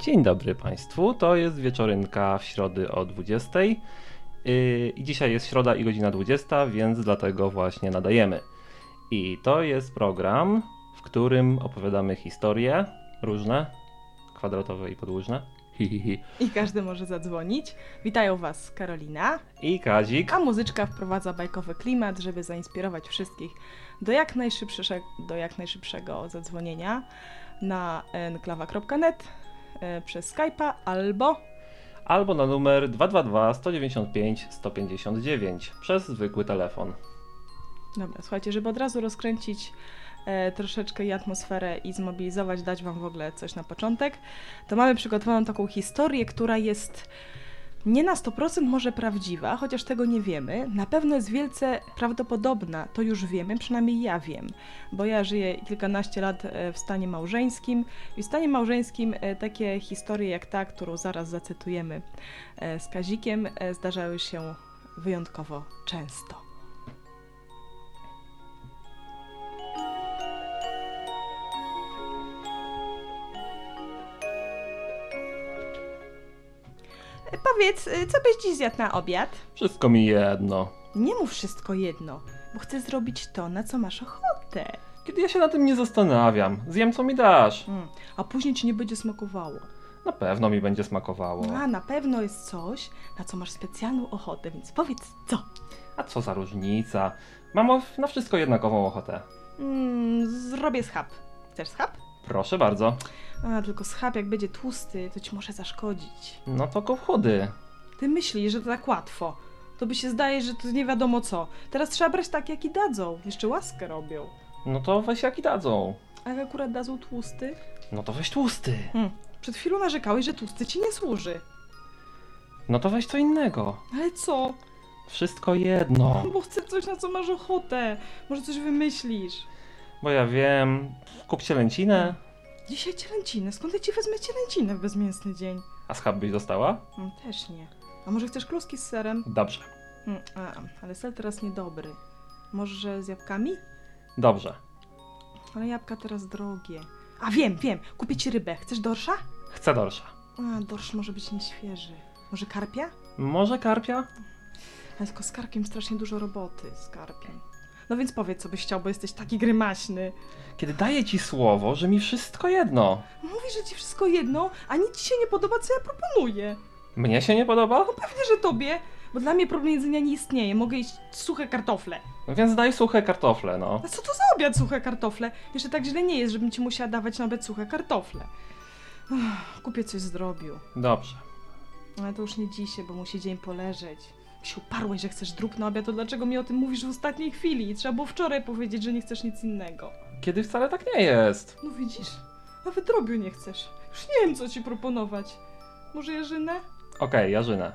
Dzień dobry Państwu, to jest wieczorynka w środy o 20. Yy, I dzisiaj jest środa i godzina 20, więc dlatego właśnie nadajemy. I to jest program, w którym opowiadamy historie różne, kwadratowe i podłużne. Hi, hi, hi. I każdy może zadzwonić. Witają Was Karolina, I Kazik. a muzyczka wprowadza bajkowy klimat, żeby zainspirować wszystkich do jak, najszybszego, do jak najszybszego zadzwonienia na enklawa.net przez Skype'a albo Albo na numer 222 195 159 przez zwykły telefon. Dobra, słuchajcie, żeby od razu rozkręcić e, troszeczkę i atmosferę i zmobilizować, dać Wam w ogóle coś na początek, to mamy przygotowaną taką historię, która jest nie na 100% może prawdziwa, chociaż tego nie wiemy. Na pewno jest wielce prawdopodobna, to już wiemy, przynajmniej ja wiem, bo ja żyję kilkanaście lat e, w stanie małżeńskim i w stanie małżeńskim e, takie historie jak ta, którą zaraz zacytujemy e, z Kazikiem, zdarzały się wyjątkowo często. Powiedz, y, co byś dziś zjadł na obiad? Wszystko mi jedno. Nie mów wszystko jedno, bo chcę zrobić to, na co masz ochotę. Kiedy ja się na tym nie zastanawiam, zjem co mi dasz. Mm, a później ci nie będzie smakowało. Na pewno mi będzie smakowało. A na pewno jest coś, na co masz specjalną ochotę, więc powiedz co. A co za różnica? Mam na wszystko jednakową ochotę. Mm, zrobię schab. Chcesz schab? Proszę bardzo. A, tylko schab jak będzie tłusty, to ci może zaszkodzić. No to go chudy. Ty myślisz, że to tak łatwo. To by się zdaje, że to nie wiadomo co. Teraz trzeba brać tak, jak i dadzą. Jeszcze łaskę robią. No to weź jaki dadzą. A jak akurat dadzą tłusty? No to weź tłusty. Hmm. Przed chwilą narzekałeś, że tłusty ci nie służy. No to weź co innego. Ale co? Wszystko jedno. Bo chcę coś, na co masz ochotę. Może coś wymyślisz. Bo ja wiem. Kup cielęcinę. Dzisiaj cielęcinę. Skąd ja ci wezmę cielęcinę w bezmięsny dzień? A schab byś dostała? Mm, też nie. A może chcesz kluski z serem? Dobrze. Mm, a, ale ser teraz niedobry. Może z jabłkami? Dobrze. Ale jabłka teraz drogie. A wiem, wiem. Kupię ci rybę. Chcesz dorsza? Chcę dorsza. A, dorsz może być nieświeży. Może karpia? Może karpia? Ale tylko z karpiem strasznie dużo roboty. Z karpiem. No więc powiedz, co byś chciał, bo jesteś taki grymaśny. Kiedy daję ci słowo, że mi wszystko jedno. Mówisz, że ci wszystko jedno, a nic ci się nie podoba, co ja proponuję. Mnie się nie podoba? Pewnie, że tobie, bo dla mnie problem jedzenia nie istnieje. Mogę jeść suche kartofle. No więc daj suche kartofle, no. A co to za obiad suche kartofle? Jeszcze tak źle nie jest, żebym ci musiała dawać na obiad suche kartofle. Uff, Kupię coś z drobiu. Dobrze. Ale to już nie dzisiaj, bo musi dzień poleżeć. Się uparłeś, że chcesz drób na obiad, to dlaczego mi o tym mówisz w ostatniej chwili? Trzeba było wczoraj powiedzieć, że nie chcesz nic innego. Kiedy wcale tak nie jest. No widzisz, nawet drobiu nie chcesz. Już nie wiem, co ci proponować. Może jeżynę? Okej, Jarzynę.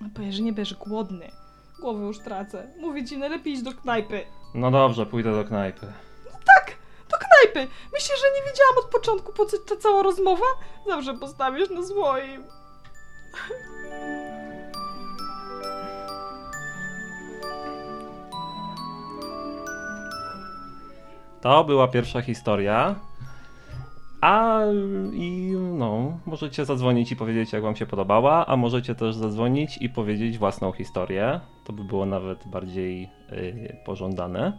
A po jeżynie będziesz głodny. Głowę już tracę. Mówię ci, najlepiej iść do knajpy. No dobrze, pójdę do knajpy. Tak, do knajpy! Myślisz, że nie wiedziałam od początku, po co ta cała rozmowa? Zawsze postawisz na swoim. To była pierwsza historia. A i no, możecie zadzwonić i powiedzieć, jak wam się podobała, a możecie też zadzwonić i powiedzieć własną historię. To by było nawet bardziej yy, pożądane.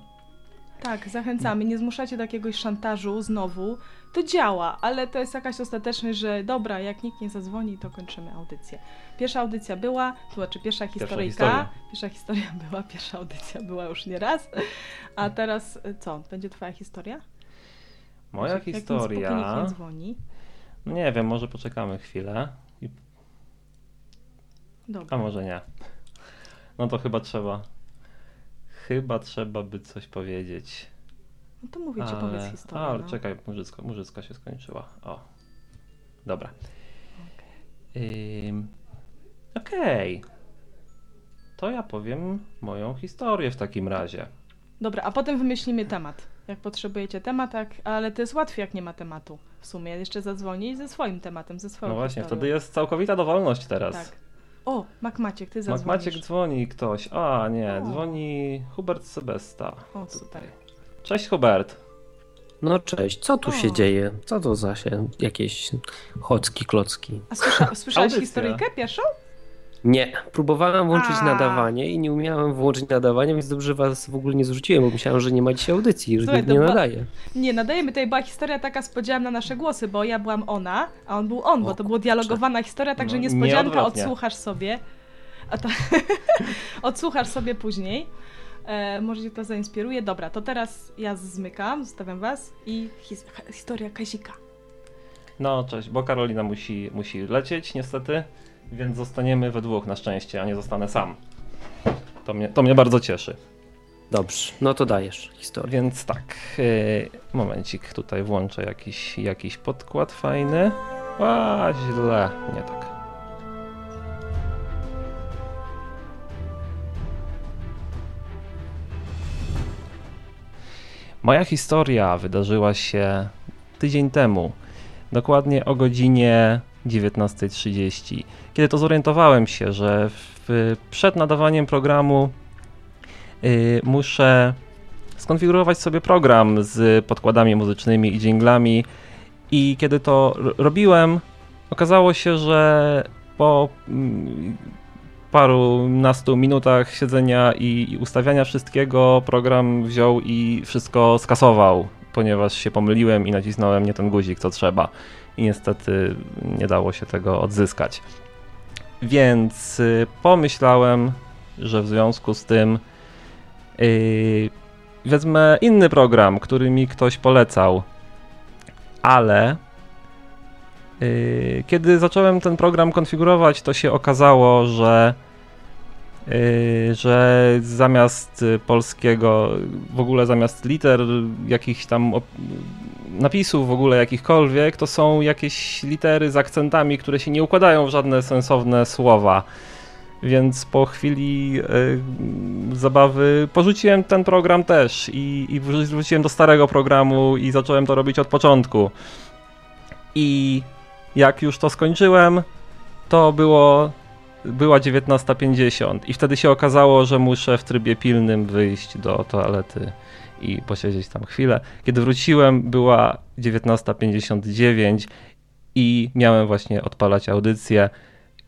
Tak, zachęcamy. Nie zmuszacie do jakiegoś szantażu znowu. To działa, ale to jest jakaś ostateczność, że dobra, jak nikt nie zadzwoni, to kończymy audycję. Pierwsza audycja była, to znaczy pierwsza historyjka. historia. Pierwsza historia była, pierwsza audycja była już nie raz. A teraz co? Będzie twoja historia? Moja Jak nic póki nikt historia. nie dzwoni. No nie wiem, może poczekamy chwilę. I... Dobra. A może nie. No to chyba trzeba. Chyba trzeba by coś powiedzieć. No to mówię ci, powiedz historię. A, no. czekaj, murzycka, murzycka się skończyła. O. Dobra. Okej. To ja powiem moją historię w takim razie. Dobra, a potem wymyślimy temat. Jak potrzebujecie temat, tak, ale to jest łatwiej, jak nie ma tematu. W sumie jeszcze zadzwonić ze swoim tematem, ze swoją No właśnie, historią. wtedy jest całkowita dowolność teraz. Tak. O, Mac Maciek, ty Mac zadzwonisz. Maciek dzwoni ktoś. A, nie, O. dzwoni Hubert Sebesta. O, super. Cześć Hubert. No cześć, co tu O. się dzieje? Co to za się jakieś chocki, klocki? A słysza, słyszałeś historyjkę pierwszą? Nie, próbowałem włączyć A. nadawanie i nie umiałem włączyć nadawania, więc dobrze was w ogóle nie zrzuciłem, bo myślałem, że nie ma dzisiaj audycji, że Słuchaj, nie była- nadaje. Nie, nadajemy, tutaj była historia taka z podziałem na nasze głosy, bo ja byłam ona, a on był on, bo to była dialogowana historia, także No, niespodzianka odsłuchasz sobie. A to odsłuchasz sobie później. E, może cię to zainspiruje. Dobra, to teraz ja zmykam, zostawiam was i his historia Kazika. No, cześć, bo Karolina musi, musi lecieć niestety, więc zostaniemy we dwóch na szczęście, a nie zostanę sam. To mnie, to mnie bardzo cieszy. Dobrze, no to dajesz historię. Więc tak, yy, momencik, tutaj włączę jakiś, jakiś podkład fajny. A, źle, nie tak. Moja historia wydarzyła się tydzień temu, dokładnie o godzinie 19.30, kiedy to zorientowałem się, że w, przed nadawaniem programu yy, muszę skonfigurować sobie program z podkładami muzycznymi i dźwiękami i kiedy to robiłem, okazało się, że po mm, parunastu minutach siedzenia i ustawiania wszystkiego program wziął i wszystko skasował, ponieważ się pomyliłem i nacisnąłem nie ten guzik, co trzeba. I niestety nie dało się tego odzyskać. Więc y, pomyślałem, że w związku z tym yy, wezmę inny program, który mi ktoś polecał, ale yy, kiedy zacząłem ten program konfigurować, to się okazało, że yy, że zamiast polskiego, w ogóle zamiast liter, jakichś tam op- napisów w ogóle jakichkolwiek, to są jakieś litery z akcentami, które się nie układają w żadne sensowne słowa. Więc po chwili y, zabawy porzuciłem ten program też i, i wró- wróciłem do starego programu i zacząłem to robić od początku. I jak już to skończyłem, to było była 19.50 i wtedy się okazało, że muszę w trybie pilnym wyjść do toalety i posiedzieć tam chwilę. Kiedy wróciłem, była 19.59 i miałem właśnie odpalać audycję,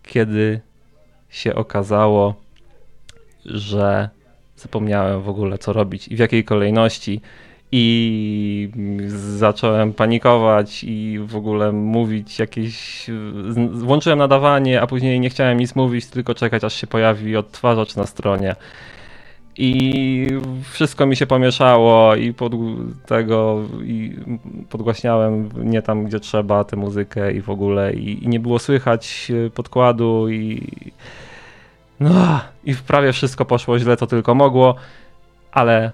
kiedy się okazało, że zapomniałem w ogóle co robić i w jakiej kolejności. I zacząłem panikować i w ogóle mówić jakieś. Włączyłem nadawanie, a później nie chciałem nic mówić, tylko czekać, aż się pojawi odtwarzacz na stronie. I wszystko mi się pomieszało i pod tego i podgłaśniałem nie tam, gdzie trzeba tę muzykę i w ogóle i, i nie było słychać e, podkładu i no i prawie wszystko poszło źle, to tylko mogło, ale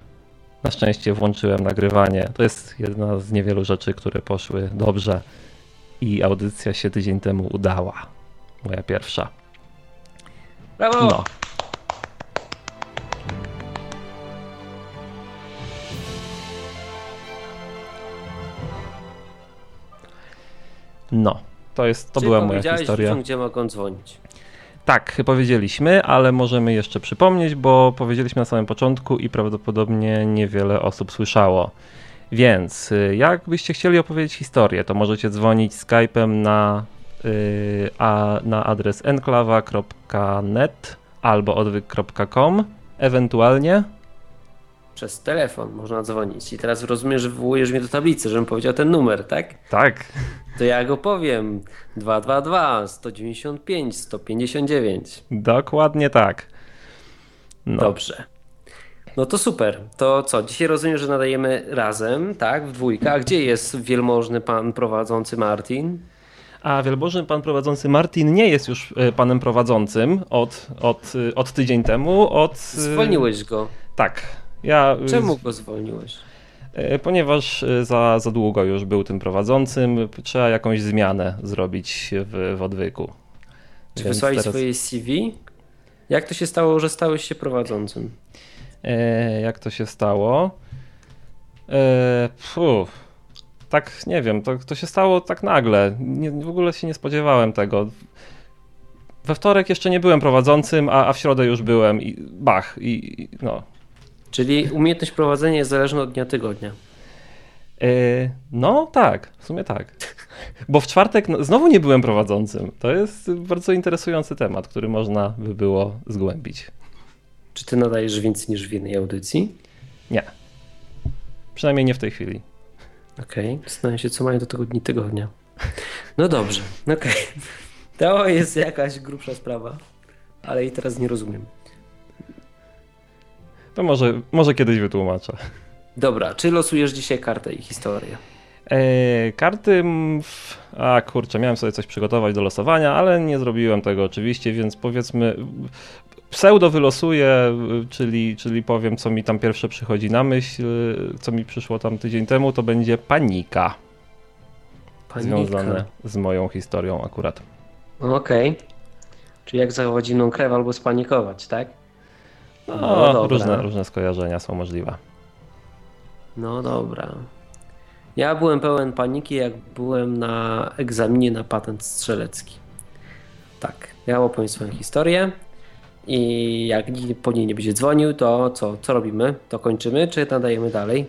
na szczęście włączyłem nagrywanie. To jest jedna z niewielu rzeczy, które poszły dobrze i audycja się tydzień temu udała. Moja pierwsza. Brawo! No. No, to jest, to Czyli była moja historia. ludziom, gdzie mogą dzwonić. Tak, powiedzieliśmy, ale możemy jeszcze przypomnieć, bo powiedzieliśmy na samym początku i prawdopodobnie niewiele osób słyszało. Więc y, jakbyście chcieli opowiedzieć historię, to możecie dzwonić Skype'em na, y, a, na adres enklawa.net albo odwyk.com, ewentualnie Przez telefon można dzwonić. I teraz rozumiem, że wywołujesz mnie do tablicy, żebym powiedział ten numer, tak? tak, To ja go powiem. 222 195 159. dokładnie tak. No, Dobrze. No to super. To co? Dzisiaj rozumiem, że nadajemy razem, tak? W dwójkę. A gdzie jest wielmożny pan prowadzący Martin? A wielbożny pan prowadzący Martin nie jest już y, panem prowadzącym od, od, y, od tydzień temu, od... y, Zwolniłeś go. Tak. Ja, y, Czemu go zwolniłeś? E, Ponieważ e, za, za długo już był tym prowadzącym, trzeba jakąś zmianę zrobić w, w odwyku. Czy Więc wysłałeś teraz- swoje CV? Jak to się stało, że stałeś się prowadzącym? E, jak to się stało? E, pfu, tak nie wiem, to, to się stało tak nagle. Nie, w ogóle się nie spodziewałem tego. We wtorek jeszcze nie byłem prowadzącym, a, a w środę już byłem i bach, i, i no. Czyli umiejętność prowadzenia jest zależna od dnia tygodnia. Yy, no tak, w sumie tak. Bo w czwartek no, znowu nie byłem prowadzącym. To jest bardzo interesujący temat, który można by było zgłębić. Czy ty nadajesz więcej niż w jednej audycji? Nie. Przynajmniej nie w tej chwili. Okej, okay. zastanawiam się, co mają do tego dni tygodnia. No dobrze, okej. Okay. To jest jakaś grubsza sprawa, ale i teraz nie rozumiem. To może, może kiedyś wytłumaczę. Dobra, czy losujesz dzisiaj kartę i historię? Eee, karty. A kurczę, miałem sobie coś przygotować do losowania, ale nie zrobiłem tego oczywiście, więc powiedzmy. Pseudo wylosuję, czyli, czyli powiem, co mi tam pierwsze przychodzi na myśl, co mi przyszło tam tydzień temu, to będzie panika. panika. Związane z moją historią akurat. Okej. Okay. Czyli jak zachować zimną krew albo spanikować, tak? No, no różne, różne skojarzenia są możliwe. No dobra. Ja byłem pełen paniki, jak byłem na egzaminie na patent strzelecki. Tak, ja opowiem swoją historię i jak nikt po niej nie będzie dzwonił, to co, co robimy? To kończymy, czy nadajemy dalej?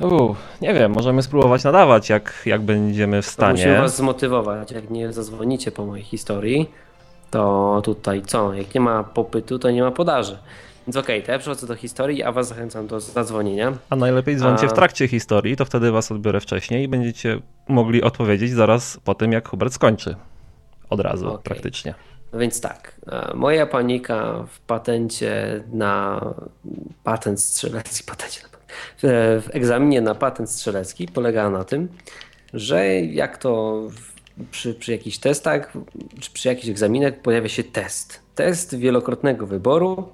Uf, nie wiem, możemy spróbować nadawać, jak, jak będziemy w stanie. Musimy was zmotywować, jak nie zadzwonicie po mojej historii, to tutaj co? Jak nie ma popytu, to nie ma podaży. Więc okej, okay, to ja przechodzę do historii, a was zachęcam do zadzwonienia. A najlepiej dzwońcie a... w trakcie historii, to wtedy was odbiorę wcześniej i będziecie mogli odpowiedzieć zaraz po tym, jak Hubert skończy. Od razu okay. praktycznie. No więc tak, e, moja panika w patencie na patent strzelecki, patencie na, w egzaminie na patent strzelecki polegała na tym, że jak to przy, przy jakichś testach, czy przy jakichś egzaminach pojawia się test. Test wielokrotnego wyboru,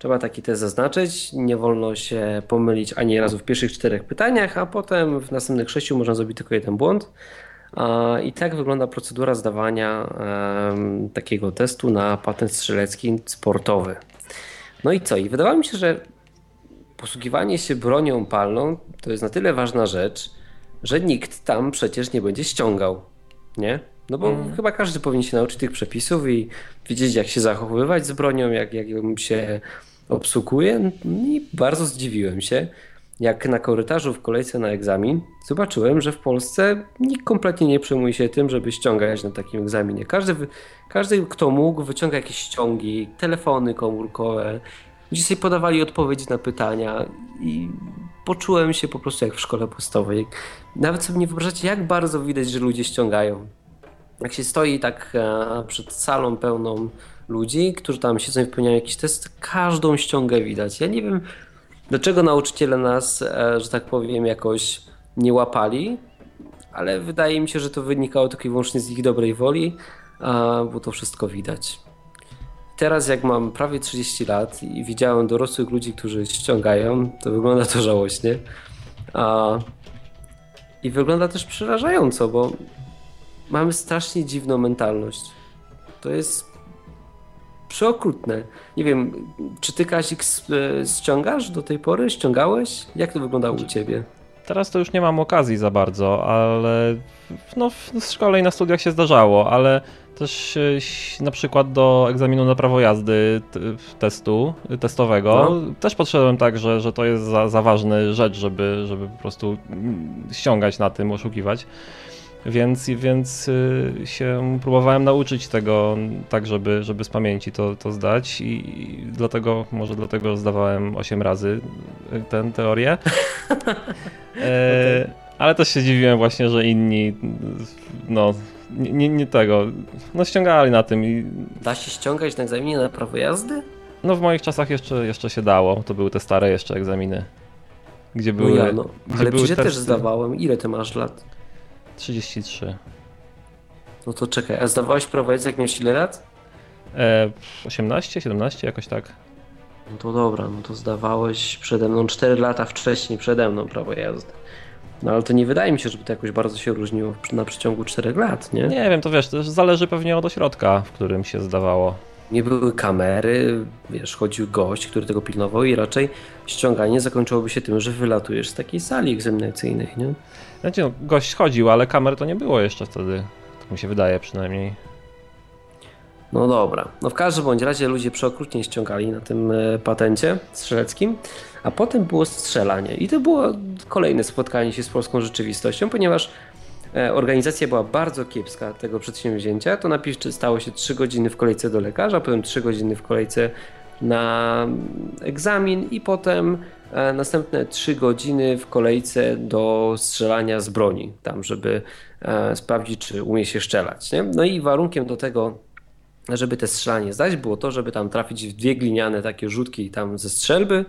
Trzeba taki test zaznaczyć. Nie wolno się pomylić ani razu w pierwszych czterech pytaniach, a potem w następnych sześciu można zrobić tylko jeden błąd. I tak wygląda procedura zdawania takiego testu na patent strzelecki sportowy. No i co? I wydawało mi się, że posługiwanie się bronią palną to jest na tyle ważna rzecz, że nikt tam przecież nie będzie ściągał. Nie? No bo mm. chyba każdy powinien się nauczyć tych przepisów i wiedzieć, jak się zachowywać z bronią, jak, jak się obsługuję i bardzo zdziwiłem się, jak na korytarzu w kolejce na egzamin zobaczyłem, że w Polsce nikt kompletnie nie przejmuje się tym, żeby ściągać na takim egzaminie. Każdy, każdy kto mógł, wyciąga jakieś ściągi, telefony komórkowe. Ludzie sobie podawali odpowiedzi na pytania i poczułem się po prostu jak w szkole podstawowej. Nawet sobie nie wyobrażacie, jak bardzo widać, że ludzie ściągają. Jak się stoi tak e, przed salą pełną ludzi, którzy tam siedzą i wypełniają jakiś test, każdą ściągę widać. Ja nie wiem, dlaczego nauczyciele nas, e, że tak powiem, jakoś nie łapali, ale wydaje mi się, że to wynikało tylko i wyłącznie z ich dobrej woli, bo to wszystko widać. Teraz, jak mam prawie 30 lat i widziałem dorosłych ludzi, którzy ściągają, to wygląda to żałośnie. I wygląda też przerażająco, bo mamy strasznie dziwną mentalność. To jest przeokrutne. Nie wiem, czy ty Kazik e, ściągasz do tej pory? Ściągałeś? Jak to wyglądało u ciebie? Teraz to już nie mam okazji za bardzo, ale no, w szkole i na studiach się zdarzało, ale też e, na przykład do egzaminu na prawo jazdy testu, testowego no. też podszedłem tak, że, że to jest za, za ważna rzecz, żeby, żeby po prostu ściągać na tym, oszukiwać. Więc, więc y, się próbowałem nauczyć tego tak, żeby, żeby z pamięci to, to zdać i, i dlatego, może dlatego zdawałem 8 razy tę teorię. E, ale też się dziwiłem właśnie, że inni no nie, nie, tego, no ściągali na tym i... Da się ściągać na egzaminie na prawo jazdy? No w moich czasach jeszcze, jeszcze się dało, to były te stare jeszcze egzaminy. Gdzie były. No ja, no. Ale przecież ja też zdawałem. Ile ty masz lat? 33. No to czekaj, a zdawałeś prawo jazdy jak miałeś ile lat? E, 18, 17, jakoś tak. No to dobra, no to zdawałeś przede mną 4 lata wcześniej przede mną prawo jazdy. No ale to nie wydaje mi się, żeby to jakoś bardzo się różniło na przeciągu 4 lat, nie? Nie wiem, to wiesz, to zależy pewnie od ośrodka, w którym się zdawało. Nie były kamery, wiesz, chodził gość, który tego pilnował i raczej ściąganie zakończyłoby się tym, że wylatujesz z takiej sali egzaminacyjnej, nie? Znaczy, no, gość chodził, ale kamer to nie było jeszcze wtedy. Tak mi się wydaje przynajmniej. No dobra. No w każdym bądź razie ludzie przeokrutnie ściągali na tym e, patencie strzeleckim, a potem było strzelanie. I to było kolejne spotkanie się z polską rzeczywistością, ponieważ e, organizacja była bardzo kiepska tego przedsięwzięcia. To najpierw stało się 3 godziny w kolejce do lekarza, potem 3 godziny w kolejce na egzamin i potem następne 3 godziny w kolejce do strzelania z broni, tam żeby sprawdzić, czy umie się strzelać. Nie? No i warunkiem do tego żeby te strzelanie zdać, było to, żeby tam trafić w dwie gliniane takie rzutki tam ze strzelby.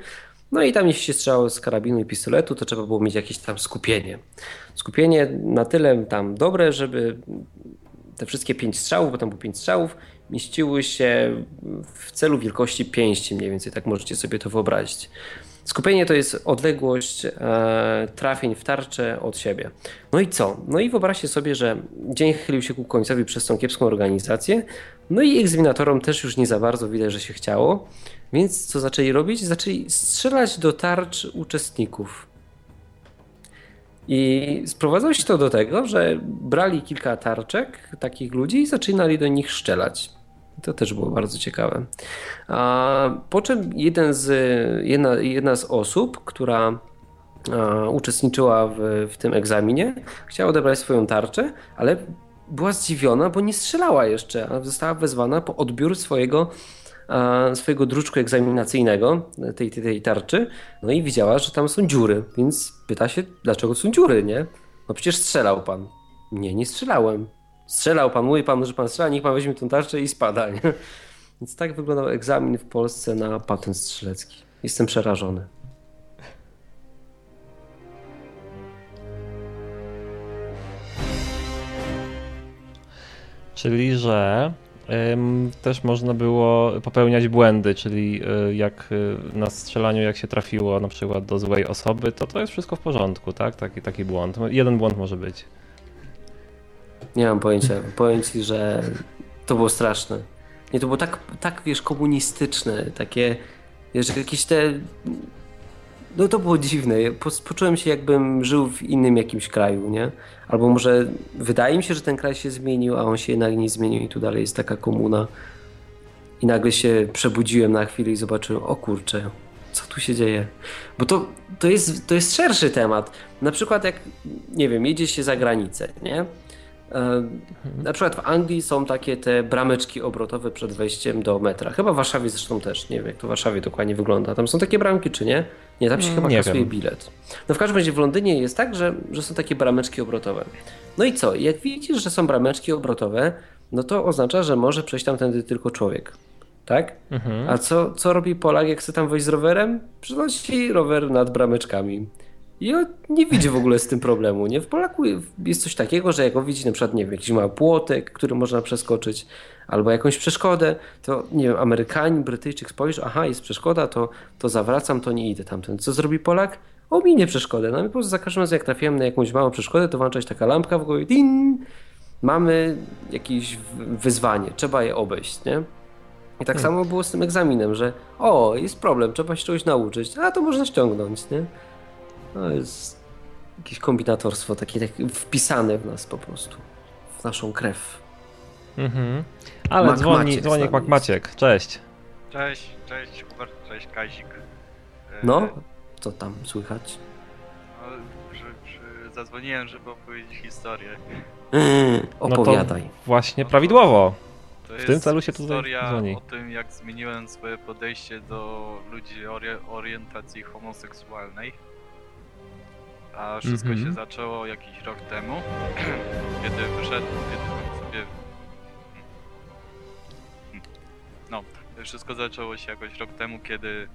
No i tam jeśli się strzelało z karabinu i pistoletu, to trzeba było mieć jakieś tam skupienie. Skupienie na tyle tam dobre, żeby te wszystkie pięć strzałów, bo tam było pięć strzałów, mieściły się w celu wielkości pięści mniej więcej, tak możecie sobie to wyobrazić. Skupienie to jest odległość e, trafień w tarczę od siebie. No i co? No i wyobraźcie sobie, że dzień chylił się ku końcowi przez tą kiepską organizację, no i egzaminatorom też już nie za bardzo widać, że się chciało. Więc co zaczęli robić? Zaczęli strzelać do tarcz uczestników. I sprowadzało się to do tego, że brali kilka tarczek takich ludzi i zaczynali do nich strzelać. To też było bardzo ciekawe. A po czym jeden z, jedna, jedna z osób, która uczestniczyła w, w tym egzaminie, chciała odebrać swoją tarczę, ale była zdziwiona, bo nie strzelała jeszcze, a została wezwana po odbiór swojego, swojego druczku egzaminacyjnego, tej, tej, tej tarczy, no i widziała, że tam są dziury, więc pyta się, dlaczego są dziury, nie? No przecież strzelał pan. Nie, nie strzelałem. Strzelał pan, mówi pan, że pan strzela, niech pan weźmie tę tarczę i spada, nie? Więc tak wyglądał egzamin w Polsce na patent strzelecki. Jestem przerażony. Czyli, że też można było popełniać błędy, czyli y, jak y, na strzelaniu, jak się trafiło na przykład do złej osoby, to to jest wszystko w porządku, tak? Taki, taki błąd. Jeden błąd może być. Nie mam pojęcia. Powiem ci, że to było straszne. Nie, to było tak, tak wiesz, komunistyczne, takie, wiesz, jakieś te... No to było dziwne. Poczułem się jakbym żył w innym jakimś kraju, nie? Albo może wydaje mi się, że ten kraj się zmienił, a on się jednak nie zmienił i tu dalej jest taka komuna. I nagle się przebudziłem na chwilę i zobaczyłem, o kurczę, co tu się dzieje? Bo to, to, jest, to jest szerszy temat. Na przykład jak, nie wiem, jedzie się za granicę, nie? Na przykład w Anglii są takie te brameczki obrotowe przed wejściem do metra. Chyba w Warszawie zresztą też. Nie wiem, jak to w Warszawie dokładnie wygląda. Tam są takie bramki, czy nie? Nie, tam się mm, chyba kasuje wiem. bilet. No w każdym razie w Londynie jest tak, że, że są takie brameczki obrotowe. No i co? Jak widzisz, że są brameczki obrotowe, no to oznacza, że może przejść tamtędy tylko człowiek. Tak? Mhm. A co, co robi Polak, jak chce tam wejść z rowerem? Przynosi rower nad brameczkami. I on nie widzi w ogóle z tym problemu. Nie? W Polaku jest coś takiego, że jak on widzi na przykład, nie wiem, jakiś mały płotek, który można przeskoczyć, albo jakąś przeszkodę, to nie wiem, Amerykanin, Brytyjczyk spojrzy, aha, jest przeszkoda, to, to zawracam, to nie idę tamten. Co zrobi Polak? Ominie przeszkodę. No i po prostu za każdym razem, jak trafiłem na jakąś małą przeszkodę, to włącza się taka lampka w głowie, din! Mamy jakieś wyzwanie, trzeba je obejść, nie? I tak hmm. samo było z tym egzaminem, że o, jest problem, trzeba się czegoś nauczyć, a to można ściągnąć, nie? No jest jakieś kombinatorstwo takie, takie wpisane w nas po prostu, w naszą krew. Mhm. Ale Mac dzwoni, dzwoni Mac Maciek, cześć. Cześć, cześć Hubert, cześć Kazik. No, co tam słychać? No, przy, przy, zadzwoniłem, żeby opowiedzieć historię. Yy, opowiadaj. No właśnie prawidłowo. To w tym celu się tutaj dzwoni. o tym, jak zmieniłem swoje podejście do ludzi orientacji homoseksualnej a wszystko mm -hmm. się mhm. zaczęło jakiś rok temu, kiedy wyszedł, kiedy sobie... No, wszystko zaczęło się jakoś rok temu, kiedy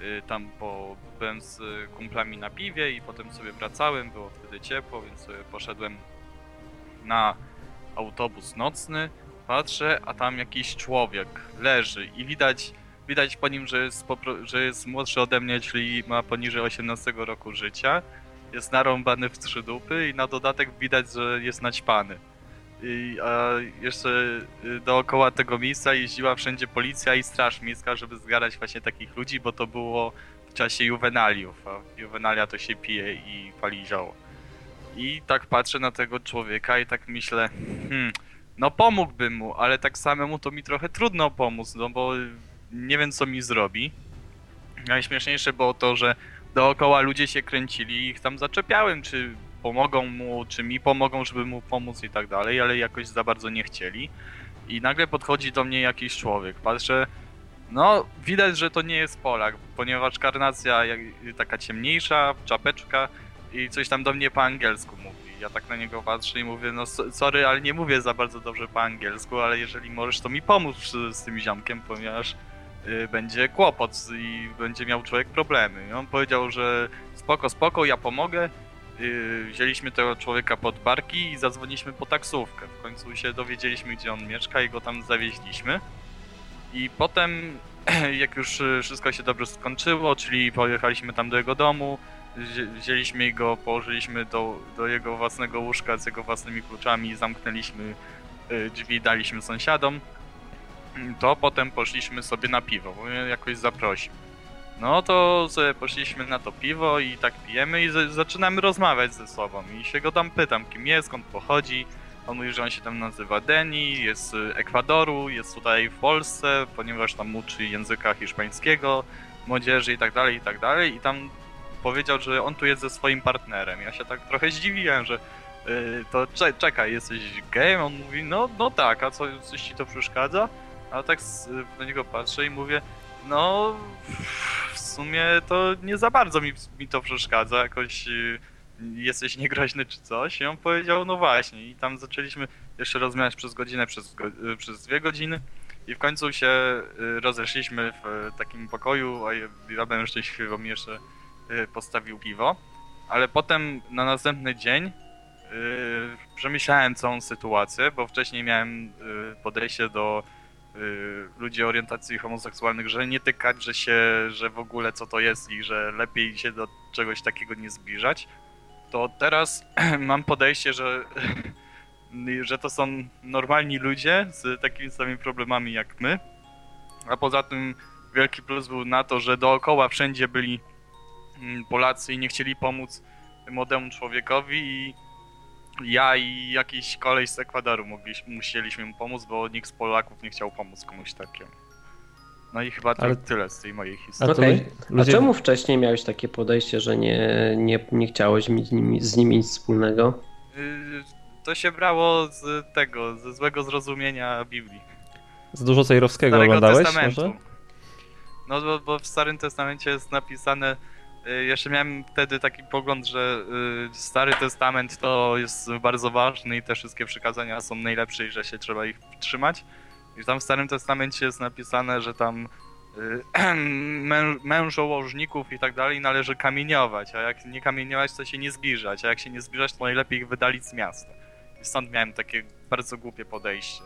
y, tam bo byłem z kumplami na piwie i potem sobie wracałem, było wtedy ciepło, więc sobie poszedłem na autobus nocny, patrzę, a tam jakiś człowiek leży i widać, widać po nim, że jest, że jest młodszy ode mnie, czyli ma poniżej 18 roku życia jest narąbany w trzy dupy i na dodatek widać, że jest naćpany. I, a jeszcze y, dookoła tego miejsca jeździła wszędzie policja i straż miejska, żeby zgarać właśnie takich ludzi, bo to było w czasie juwenaliów, a juwenalia to się pije i pali zioło. I tak patrzę na tego człowieka i tak myślę, hmm, no pomógłbym mu, ale tak samemu to mi trochę trudno pomóc, no bo nie wiem co mi zrobi. Najśmieszniejsze było to, że dookoła ludzie się kręcili i ich tam zaczepiałem, czy pomogą mu, czy mi pomogą, żeby mu pomóc i tak dalej, ale jakoś za bardzo nie chcieli. I nagle podchodzi do mnie jakiś człowiek. Patrzę, no widać, że to nie jest Polak, ponieważ karnacja jak, taka ciemniejsza, czapeczka i coś tam do mnie po angielsku mówi. Ja tak na niego patrzę i mówię, no sorry, ale nie mówię za bardzo dobrze po angielsku, ale jeżeli możesz, to mi pomóc z, z tym ziomkiem, ponieważ będzie kłopot i będzie miał człowiek problemy. I on powiedział, że spoko, spoko, ja pomogę. Y, wzięliśmy tego człowieka pod barki i zadzwoniliśmy po taksówkę. W końcu się dowiedzieliśmy, gdzie on mieszka i go tam zawieźliśmy. I potem, jak już y, wszystko się dobrze skończyło, czyli pojechaliśmy tam do jego domu, wzięliśmy go, położyliśmy do, do jego własnego łóżka z jego własnymi kluczami, zamknęliśmy y, drzwi, daliśmy sąsiadom, to potem poszliśmy sobie na piwo, bo mnie jakoś zaprosił. No to sobie poszliśmy na to piwo i tak pijemy i zaczynamy rozmawiać ze sobą i się go tam pytam, kim jest, skąd pochodzi. On mówi, że on się tam nazywa Deni, jest z Ekwadoru, jest tutaj w Polsce, ponieważ tam uczy języka hiszpańskiego, młodzieży i tak dalej, i tak dalej. I tam powiedział, że on tu jest ze swoim partnerem. Ja się tak trochę zdziwiłem, że yy, to cze czekaj, jesteś gejem? On mówi, no, no tak, a co, coś ci to przeszkadza? A tak na niego patrzę i mówię, no w sumie to nie za bardzo mi, mi to przeszkadza, jakoś yy, jesteś niegroźny czy coś. I on powiedział, no właśnie. I tam zaczęliśmy jeszcze rozmawiać przez godzinę, przez, yy, przez dwie godziny. I w końcu się yy, rozeszliśmy w takim pokoju, a ja byłem szczęśliwy, mi jeszcze Y, postawił piwo, ale potem na następny dzień przemyślałem całą sytuację, bo wcześniej miałem podejście do ludzi orientacji homoseksualnych, że nie tykać, że się, że w ogóle co to jest i że lepiej się do czegoś takiego nie zbliżać. To teraz mam podejście, że, że to są normalni ludzie z takimi samymi problemami jak my. A poza tym wielki plus był na to, że dookoła wszędzie byli Mm, Polacy i nie chcieli pomóc młodemu człowiekowi i ja i jakiś kolej z Ekwadoru mogliśmy, musieliśmy mu pomóc, bo nikt z Polaków nie chciał pomóc komuś takiemu. No i chyba Ale... tyle z tej mojej historii. Okay. Ludzie... A czemu wcześniej miałeś takie podejście, że nie, nie, nie chciałeś mieć z nimi, z nimi nic wspólnego? Y, to się brało z tego, ze złego zrozumienia Biblii. Z dużo Cejrowskiego oglądałeś Testamentu. może? No bo, bo w Starym Testamencie jest napisane jeszcze miałem wtedy taki pogląd, że y, Stary Testament to jest bardzo ważny i te wszystkie przykazania są najlepsze i że się trzeba ich trzymać. I tam w Starym Testamencie jest napisane, że tam y, mężołożników i tak dalej należy kamieniować, a jak nie kamieniować, to się nie zbliżać, a jak się nie zbliżać, to najlepiej ich wydalić z miasta. I stąd miałem takie bardzo głupie podejście.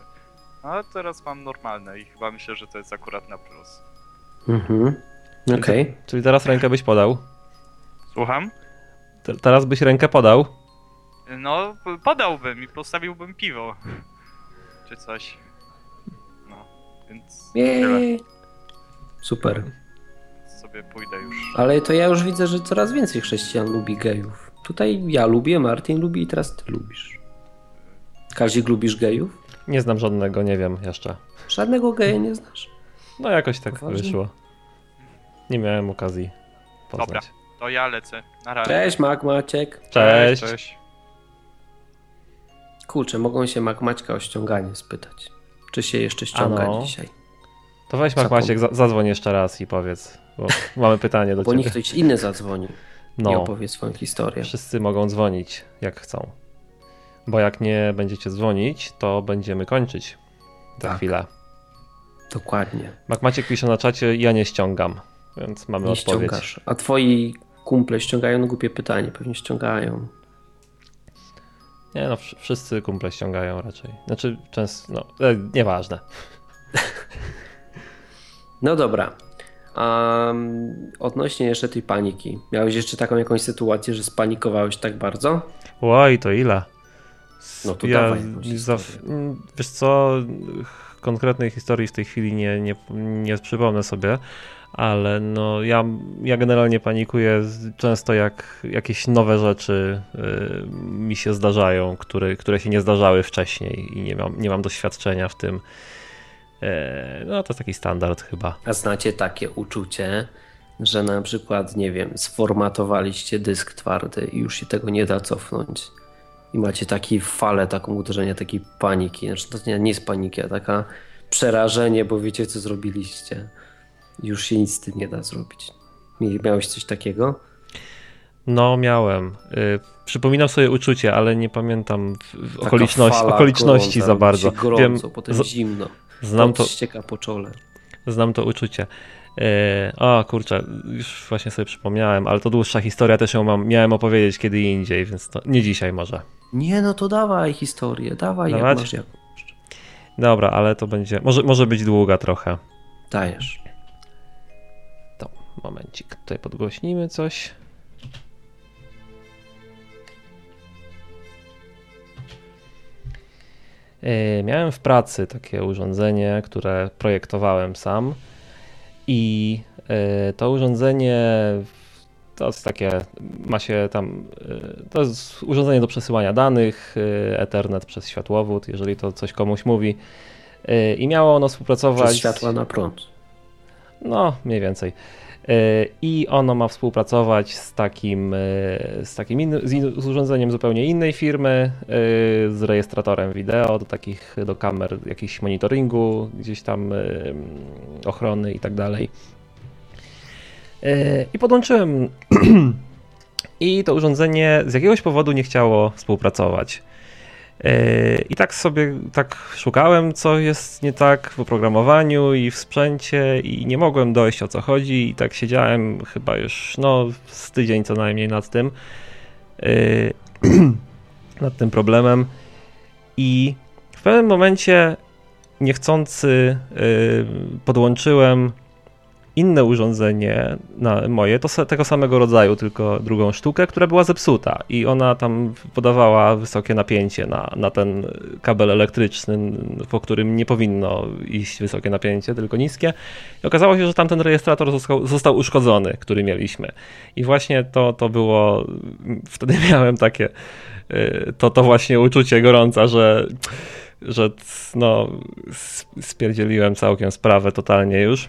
No, a teraz mam normalne i chyba myślę, że to jest akurat na plus. Mhm. Okej. Okay. Czyli teraz rękę byś podał? Słucham? Te, teraz byś rękę podał? No, podałbym i postawiłbym piwo. Czy coś. No, więc. Jej. Super. Sobie pójdę już. Ale to ja już widzę, że coraz więcej chrześcijan lubi gejów. Tutaj ja lubię, Martin lubi i teraz ty lubisz. Kazik, lubisz gejów? Nie znam żadnego, nie wiem jeszcze. Żadnego geja nie znasz? No jakoś tak Poważnie? wyszło. Nie miałem okazji poznać. Dobra, to ja lecę. Na razie. Cześć Mac Maciek. Cześć. Cześć. Kurczę, mogą się Mac Maćka o ściąganie spytać. Czy się jeszcze ściąga ano. dzisiaj? To weź Mac Maciek, zadzwoń jeszcze raz i powiedz, bo mamy pytanie do bo ciebie. Bo niech ktoś inny zadzwoni no. i opowie swoją historię. Wszyscy mogą dzwonić jak chcą. Bo jak nie będziecie dzwonić, to będziemy kończyć za tak. chwilę. Dokładnie. Mac Maciek pisze na czacie, ja nie ściągam, więc mamy nie odpowiedź. Ściągasz. A twoi kumple ściągają? No głupie pytanie, pewnie ściągają. Nie no, wszyscy kumple ściągają raczej. Znaczy często, no, e, nieważne. no dobra. Um, odnośnie jeszcze tej paniki. Miałeś jeszcze taką jakąś sytuację, że spanikowałeś tak bardzo? Oj, to ile? No to ja, dawaj. Za, wiesz co, konkretnej historii w tej chwili nie, nie, nie przypomnę sobie, ale no ja, ja generalnie panikuję często jak jakieś nowe rzeczy y, mi się zdarzają, które, które się nie zdarzały wcześniej i nie mam, nie mam doświadczenia w tym. E, no to jest taki standard chyba. A znacie takie uczucie, że na przykład, nie wiem, sformatowaliście dysk twardy i już się tego nie da cofnąć. I macie taki falę, taką uderzenie, takiej paniki. Znaczy to nie, nie jest paniki, a taka przerażenie, bo wiecie co zrobiliście. Już się nic z tym nie da zrobić. Miałeś coś takiego? No, miałem. Y, przypominam sobie uczucie, ale nie pamiętam okoliczności, okoliczności za bardzo. Gorąco, Wiem, potem z... zimno. Znam to. ścieka po czole. Znam to uczucie. E, o kurczę, już właśnie sobie przypomniałem, ale to dłuższa historia, też ją mam, miałem opowiedzieć kiedy indziej, więc to nie dzisiaj może. Nie, no to dawaj historię, dawaj Dawać? jak masz jakąś. Dobra, ale to będzie, może, może być długa trochę. Dajesz. Momencik, tutaj podgłośnimy coś. E, miałem w pracy takie urządzenie, które projektowałem sam i e, to urządzenie to jest takie, ma się tam, e, to jest urządzenie do przesyłania danych, Ethernet przez światłowód, jeżeli to coś komuś mówi. I miało ono współpracować. Przez światła na prąd. No, mniej więcej. E, i ono ma współpracować z takim, e, z takim innym, z, urządzeniem zupełnie innej firmy, e, z rejestratorem wideo, do takich, do kamer, jakichś monitoringu, gdzieś tam ochrony i tak dalej. I podłączyłem i to urządzenie z jakiegoś powodu nie chciało współpracować. I tak sobie tak szukałem, co jest nie tak w oprogramowaniu i w sprzęcie i nie mogłem dojść o co chodzi. I tak siedziałem chyba już no z tydzień co najmniej nad tym nad tym problemem. I w pewnym momencie niechcący podłączyłem inne urządzenie na moje, to tego samego rodzaju, tylko drugą sztukę, która była zepsuta i ona tam podawała wysokie napięcie na, na ten kabel elektryczny, po którym nie powinno iść wysokie napięcie, tylko niskie. I okazało się, że tamten rejestrator został, został uszkodzony, który mieliśmy. I właśnie to, to było, wtedy miałem takie, y, to, to właśnie uczucie gorąca, że że no, spierdzieliłem całkiem sprawę totalnie już.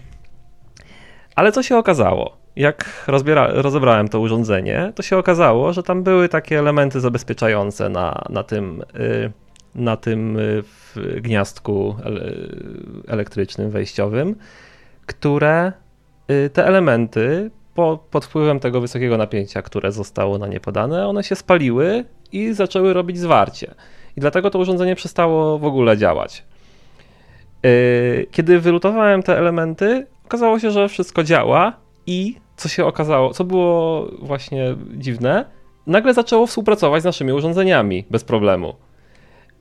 Ale co się okazało? Jak rozbiera, rozebrałem to urządzenie, to się okazało, że tam były takie elementy zabezpieczające na, na tym, y, na tym y, gniazdku elektrycznym wejściowym, które y, te elementy po, pod wpływem tego wysokiego napięcia, które zostało na nie podane, one się spaliły i zaczęły robić zwarcie. I dlatego to urządzenie przestało w ogóle działać. Kiedy wylutowałem te elementy, okazało się, że wszystko działa i co się okazało, co było właśnie dziwne, nagle zaczęło współpracować z naszymi urządzeniami bez problemu.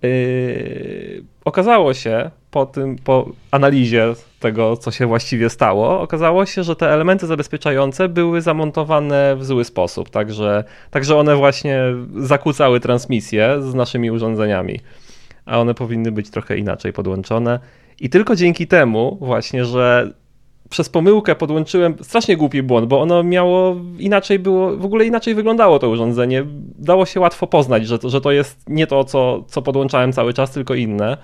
Yy, okazało się po tym, po analizie tego, co się właściwie stało, okazało się, że te elementy zabezpieczające były zamontowane w zły sposób, także, także one właśnie zakłócały transmisję z naszymi urządzeniami, a one powinny być trochę inaczej podłączone. I tylko dzięki temu właśnie, że przez pomyłkę podłączyłem strasznie głupi błąd, bo ono miało inaczej było, w ogóle inaczej wyglądało to urządzenie. Dało się łatwo poznać, że to, że to jest nie to, co, co podłączałem cały czas, tylko inne.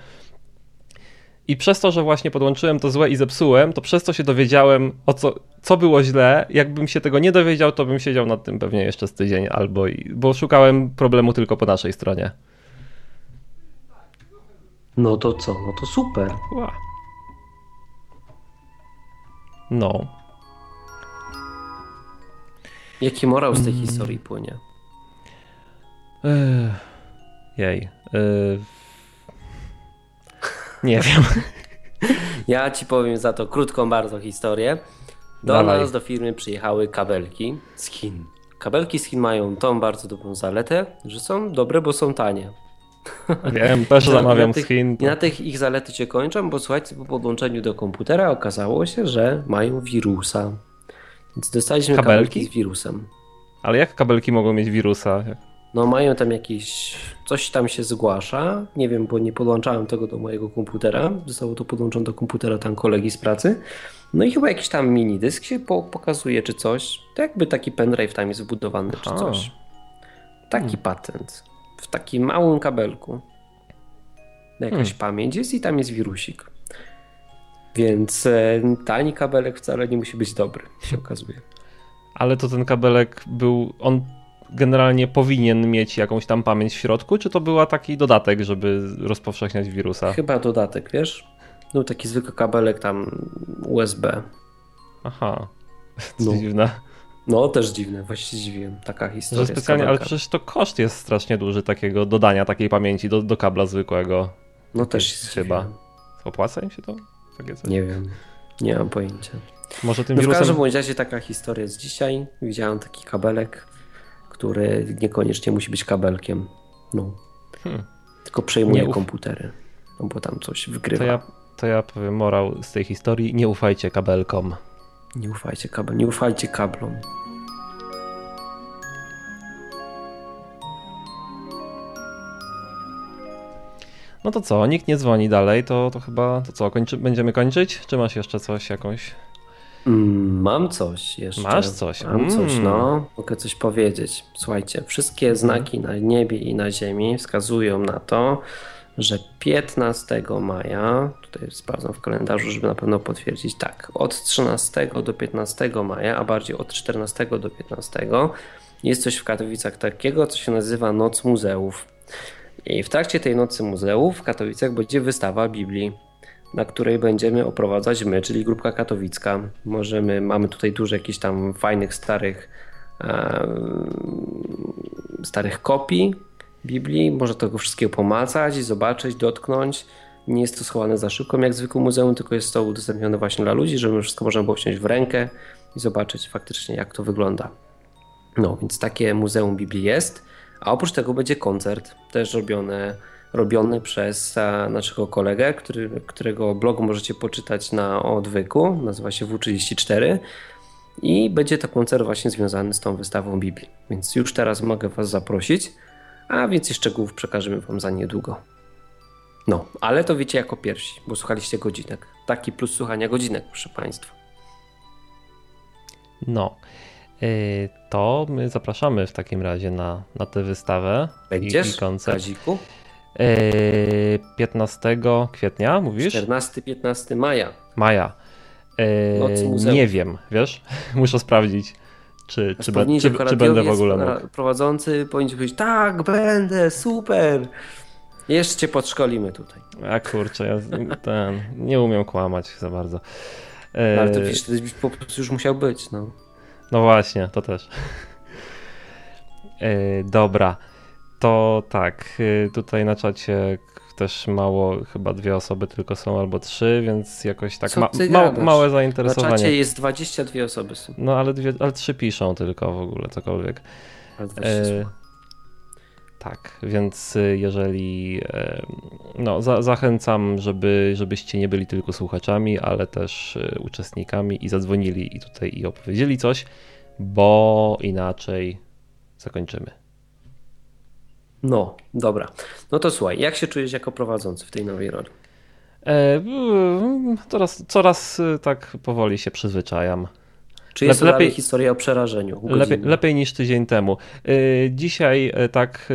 I przez to, że właśnie podłączyłem to złe i zepsułem, to przez to się dowiedziałem, o co, co było źle. Jakbym się tego nie dowiedział, to bym siedział nad tym pewnie jeszcze z tydzień albo, bo szukałem problemu tylko po naszej stronie. No to co? No to super. Wow. No. Jaki morał z tej mm. historii płynie? jej. nie wiem. Ja ci powiem za to krótką bardzo historię. Do Dalej. nas do firmy przyjechały kabelki z Chin. Kabelki z Chin mają tą bardzo dobrą zaletę, że są dobre, bo są tanie. Wiem, też zamawiam z Chin. I na tych ich zalety się kończą, bo słuchajcie, po podłączeniu do komputera okazało się, że mają wirusa. Więc dostaliśmy kabelki, kabelki z wirusem. Ale jak kabelki mogą mieć wirusa? No mają tam jakieś, coś tam się zgłasza, nie wiem, bo nie podłączałem tego do mojego komputera, zostało to podłączone do komputera tam kolegi z pracy. No i chyba jakiś tam mini dysk się po, pokazuje czy coś, to jakby taki pendrive tam jest wbudowany czy Aha. coś. Taki Hmm. patent, w takim małym kabelku. Jakaś Hmm. pamięć jest i tam jest wirusik. Więc e, tani kabelek wcale nie musi być dobry, się okazuje. Ale to ten kabelek był, on generalnie powinien mieć jakąś tam pamięć w środku, czy to była taki dodatek, żeby rozpowszechniać wirusa? Chyba dodatek, wiesz? No taki zwykły kabelek tam USB. Aha, No. no. dziwne. No też dziwne, właśnie zdziwiłem. Taka historia. Że specjalnie, ale przecież to koszt jest strasznie duży takiego dodania takiej pamięci do, do kabla zwykłego. No też chyba. zdziwiłem. Opłaca im się to? Nie wiem. Nie mam pojęcia. Może tym No w wirusem... każdym bądź razie taka historia jest dzisiaj. Widziałem taki kabelek, który niekoniecznie musi być kabelkiem. No. Hmm. Tylko przejmuje uf- komputery. No bo tam coś wygrywa. To ja, to ja powiem morał z tej historii, nie ufajcie kabelkom. Nie ufajcie kabel, nie ufajcie kablom. No to co, nikt nie dzwoni dalej, to, to chyba, to co, kończy, będziemy kończyć? Czy masz jeszcze coś, jakąś? Mm, mam coś jeszcze. Masz coś? Mam coś, Mm. no. Mogę coś powiedzieć. Słuchajcie, wszystkie znaki na niebie i na ziemi wskazują na to, że 15 maja, tutaj sprawdzam w kalendarzu, żeby na pewno potwierdzić, tak, od 13 do 15 maja, a bardziej od 14 do 15 jest coś w Katowicach takiego, co się nazywa Noc Muzeów. I w trakcie tej Nocy Muzeów w Katowicach będzie wystawa Biblii na której będziemy oprowadzać my, czyli grupka katowicka. Możemy, mamy tutaj dużo jakichś tam fajnych, starych e, starych kopii Biblii. Można tego wszystkiego pomacać, zobaczyć, dotknąć. Nie jest to schowane za szybką jak zwykłe muzeum, tylko jest to udostępnione właśnie dla ludzi, żeby wszystko można było wziąć w rękę i zobaczyć faktycznie jak to wygląda. No, więc takie Muzeum Biblii jest. A oprócz tego będzie koncert, też robiony, robiony przez e, naszego kolegę, który, którego blog możecie poczytać na odwyku, nazywa się W34. I będzie to koncert właśnie związany z tą wystawą Biblii. Więc już teraz mogę Was zaprosić, a więcej szczegółów przekażemy Wam za niedługo. No, ale to wiecie jako pierwsi, bo słuchaliście godzinek. Taki plus słuchania godzinek, proszę Państwa. No, y, to my zapraszamy w takim razie na, na tę wystawę i, Będziesz, i koncert. Kaziku? Y, 15 kwietnia, mówisz? 14-15 maja. Maja. Y, muzeów. nie wiem, wiesz? Muszę sprawdzić, czy, czy, be, czy, czy będę w ogóle mógł. Prowadzący powinien powiedzieć, tak, będę, super. Jeszcze cię podszkolimy tutaj. A kurczę, ja ten, nie umiem kłamać za bardzo. No, ale to wiesz, to byś po prostu już musiał być, no. No właśnie, to też. E, dobra, to tak, e, tutaj na czacie też mało, chyba dwie osoby tylko są albo trzy, więc jakoś tak ma, ma, małe Na zainteresowanie. czacie jest 22 osoby. Są. No ale, dwie, ale trzy piszą tylko w ogóle, cokolwiek. Ale 20 E, tak, więc y, jeżeli. e, No, za, zachęcam, żeby, żebyście nie byli tylko słuchaczami, ale też y, uczestnikami i zadzwonili i tutaj i opowiedzieli coś, bo inaczej zakończymy. No, dobra. No to słuchaj, jak się czujesz jako prowadzący w tej nowej roli? E, mm, coraz, coraz y, tak powoli się przyzwyczajam. Czy jest dalej lepiej- historia o przerażeniu? Lepiej, lepiej niż tydzień temu. Y, Dzisiaj y, tak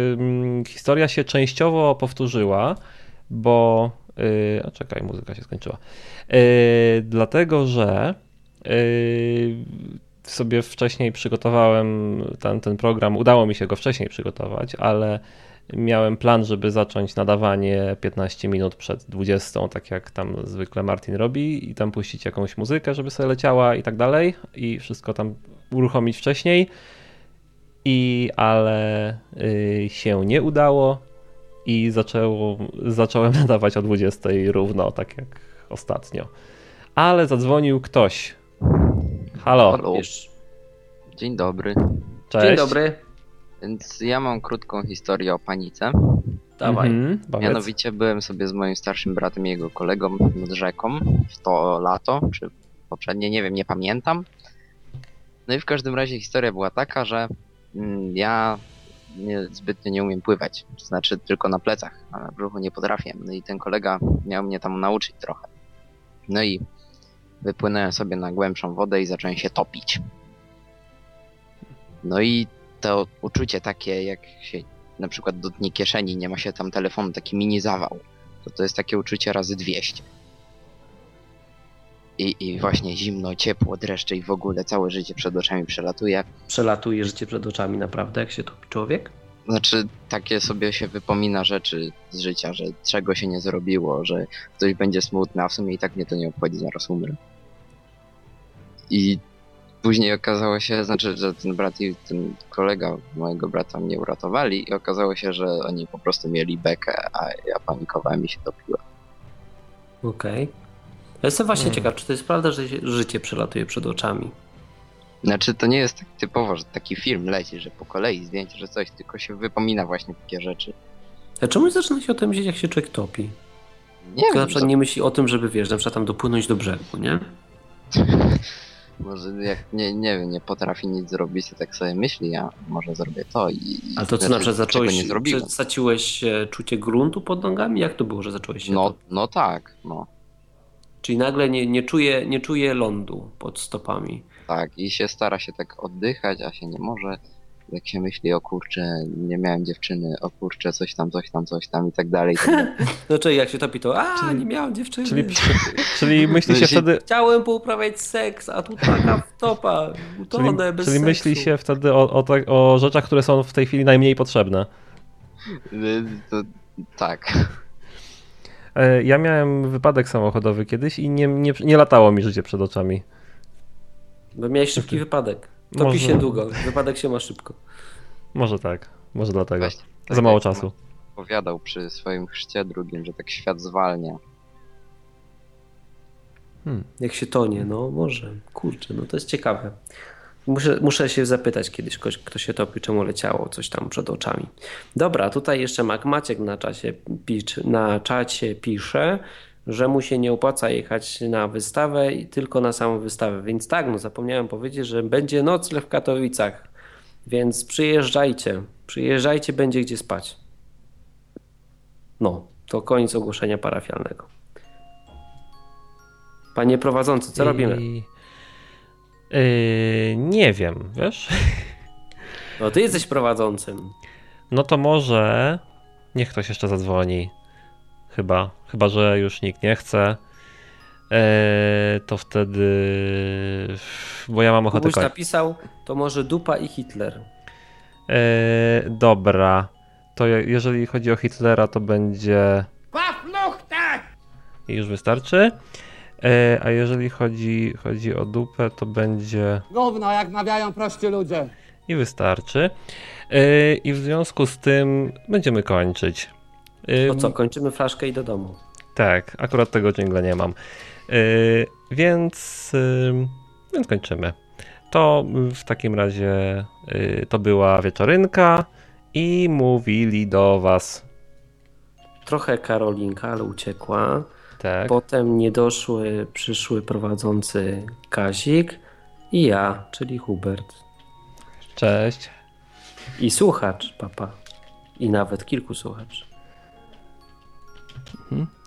historia się częściowo powtórzyła, bo. A czekaj, muzyka się skończyła. Dlatego, że sobie wcześniej przygotowałem ten, ten program. Udało mi się go wcześniej przygotować, ale miałem plan, żeby zacząć nadawanie 15 minut przed 20, tak jak tam zwykle Martin robi, i tam puścić jakąś muzykę, żeby sobie leciała i tak dalej, i wszystko tam uruchomić wcześniej. I ale y, się nie udało i zaczęło, zacząłem nadawać o 20 równo, tak jak ostatnio. Ale zadzwonił ktoś. Halo, Halo. Dzień dobry. cześć. Dzień dobry. Więc ja mam krótką historię o panice. Dawaj. Mhm, powiedz. Mianowicie byłem sobie z moim starszym bratem i jego kolegą nad rzeką w to lato, czy poprzednie, nie wiem, nie pamiętam. No i w każdym razie historia była taka, że mm, ja nie, zbytnio nie umiem pływać. To znaczy tylko na plecach, a na brzuchu nie potrafię. No i ten kolega miał mnie tam nauczyć trochę. No i wypłynąłem sobie na głębszą wodę i zacząłem się topić. No i to uczucie takie, jak się na przykład dotknie kieszeni, nie ma się tam telefonu, taki mini zawał, to to jest takie uczucie razy 200. I, I właśnie zimno, ciepło, dreszcze i w ogóle całe życie przed oczami przelatuje. Przelatuje życie przed oczami naprawdę, jak się topi człowiek? Znaczy, takie sobie się wypomina rzeczy z życia, że czego się nie zrobiło, że ktoś będzie smutny, a w sumie i tak mnie to nie obchodzi, zaraz umrę. I później okazało się, znaczy, że ten brat i ten kolega mojego brata mnie uratowali i okazało się, że oni po prostu mieli bekę, a ja panikowałem i się topiłem. Okej. Ja jestem właśnie Hmm. ciekaw, czy to jest prawda, że życie przelatuje przed oczami? Znaczy, to nie jest tak typowo, że taki film leci, że po kolei zdjęcie, że coś, tylko się wypomina właśnie takie rzeczy. A czemu zaczyna się o tym myśleć, jak się człowiek topi? Nie To na wiem, przykład co- nie myśli o tym, żeby wiesz, na przykład tam dopłynąć do brzegu, nie? może jak nie, nie wiem, nie potrafi nic zrobić, to tak sobie myśli, ja może zrobię to i... Ale to co, znaczy, na przykład czego zacząłeś, nie straciłeś e, czucie gruntu pod nogami? Jak to było, że zacząłeś się No, topić? no tak, no. Czyli nagle nie, nie, czuje, nie czuje lądu pod stopami. Tak, i się stara się tak oddychać, a się nie może. Jak się myśli, o kurczę, nie miałem dziewczyny, o kurczę, coś tam, coś tam, coś tam i tak dalej. i dalej. Znaczy jak się topi, to a, Czyli- nie miałem dziewczyny. Czyli, czyli myśli się wtedy. Chciałem pouprawiać seks, a tu taka wtopa, Czyli, utonę bez czyli seksu. myśli się wtedy o, o, tak- o rzeczach, które są w tej chwili najmniej potrzebne. To, tak. E, Ja miałem wypadek samochodowy kiedyś i nie, nie, nie latało mi życie przed oczami. Bo miałeś szybki wypadek. Topi Może- się długo, wypadek się ma szybko. Może tak, może dlatego. Właśnie, tak Za mało jak czasu. Opowiadał przy swoim chrzcie drugim, że tak świat zwalnia. Hmm. Jak się tonie, no może. Kurczę, no to jest ciekawe. Muszę, muszę się zapytać kiedyś kogoś, kto się topi, czemu leciało coś tam przed oczami. Dobra, tutaj jeszcze Mac Maciek na, czasie, na czacie pisze, że mu się nie opłaca jechać na wystawę i tylko na samą wystawę. Więc tak, no zapomniałem powiedzieć, że będzie nocleg w Katowicach. Więc przyjeżdżajcie. Przyjeżdżajcie, będzie gdzie spać. No, to koniec ogłoszenia parafialnego. Panie prowadzący, co robimy? I... Yy, nie wiem, wiesz? No ty jesteś prowadzącym. No to może niech ktoś jeszcze zadzwoni. Chyba, chyba że już nikt nie chce. Eee, to wtedy. Bo ja mam ochotę koń. napisał, to może dupa i Hitler. Eee, dobra. To je- jeżeli chodzi o Hitlera, to będzie. I już wystarczy. Eee, a jeżeli chodzi, chodzi o dupę, to będzie. Gówno, jak mawiają prości ludzie. I wystarczy. Eee, I w związku z tym będziemy kończyć. To co, kończymy flaszkę i do domu. Tak, akurat tego dżingla nie mam. Yy, więc, więc kończymy. To w takim razie yy, to była wieczorynka i mówili do was. Trochę Karolinka, ale uciekła. Tak. Potem niedoszły, przyszły prowadzący Kazik i ja, czyli Hubert. Cześć. I słuchacz, papa. I nawet kilku słuchaczy. Mhm.